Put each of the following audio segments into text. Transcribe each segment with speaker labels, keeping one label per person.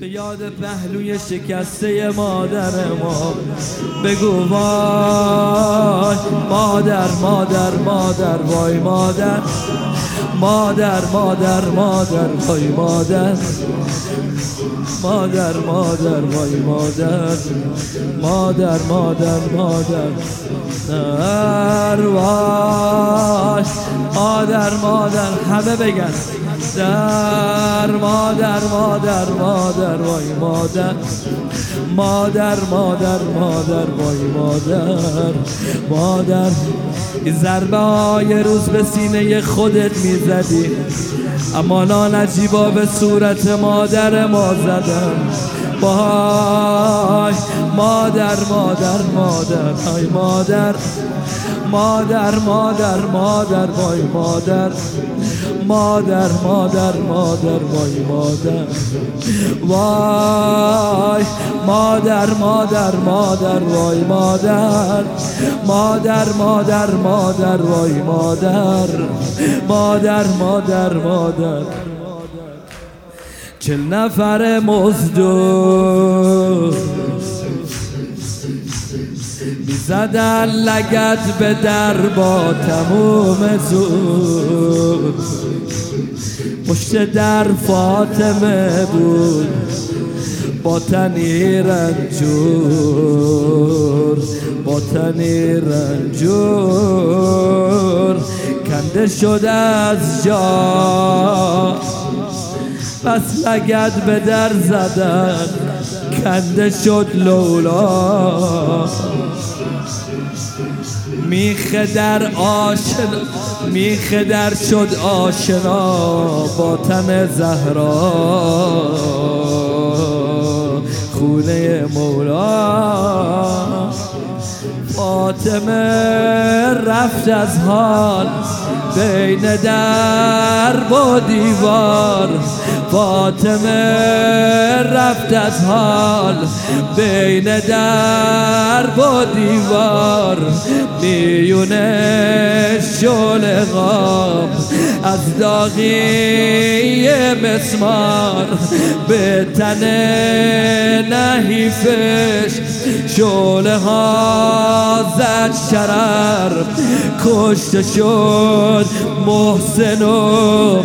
Speaker 1: به یاد پهلوی شکسته مادر ما. بگو وای مادر مادر مادر وای مادر. مادر مادر مادر وای مادر. مادر مادر وای مادر. مادر مادر مادر. در وای. مادر مادر همه بگن. در مادر مادر مادر. وای مادر. مادر مادر مادر وای مادر. مادر ضربه های روز به سینه خودت می‌زدی. اما نجیبا به صورت مادر ما زدم. وای مادر مادر مادر. های مادر. مادر مادر مادر وای مادر. مادر مادر مادر وای مادر. وای مادر مادر مادر وای مادر. مادر مادر مادر وای مادر. مادر مادر مادر. چل نفر مزدور. می‌زدن لگت به در با تموم زور. پشت در فاطمه بود با تنی رنجور با تنی رنجور. کنده شده از جا بس لگت به در زدن. کنده شد لولا. میخه در آشنا میخه در شد آشنا با تن زهرا. خونه مولا. فاطمه رفت از حال بین در و دیوار. فاطمه رفت از حال. بین در و دیوار میونه شل غام از داغی مسمار به تن نحیفش شله ها زد شرر. کشته شد محسن و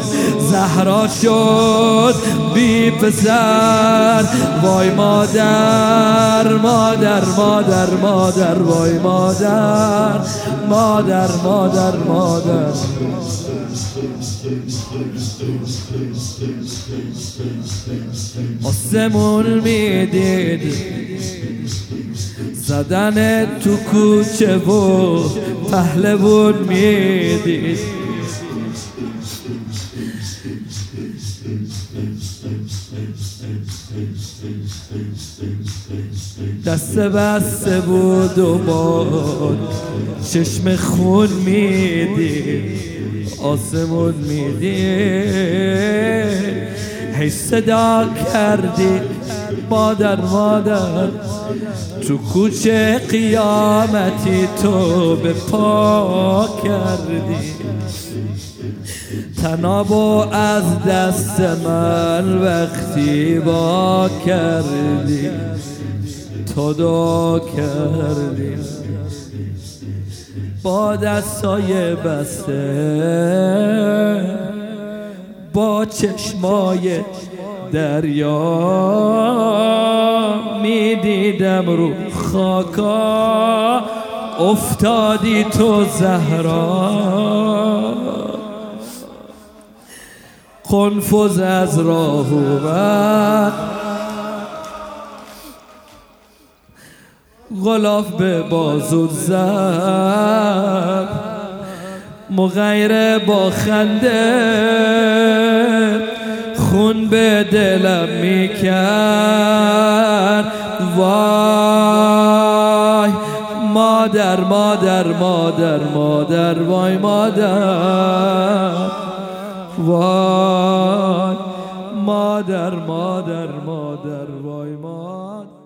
Speaker 1: زهرا شد بی پسر. وای مادر مادر مادر مادر. وای مادر مادر مادر مادر. آسمون می‌دید زدن تو کوچه و پهلوون می‌دید. دست بسته بود و باد چشم خون می‌دید آسمون می‌دید هی صدا کردی مادر مادر تو کوچه قیامتی تو به پا کردی. تنابو از دست من وقتی با کردی. دو کردی. با دستای بسته با چشمای دریا می‌دیدم رو خاکا. افتادی تو زهرا. قنفذ از راه اومد غلاف به بازود زد مغیر با خنده خون به دلم می‌کرد. وای مادر مادر مادر مادر وای مادر. وای مادر مادر مادر وای مادر.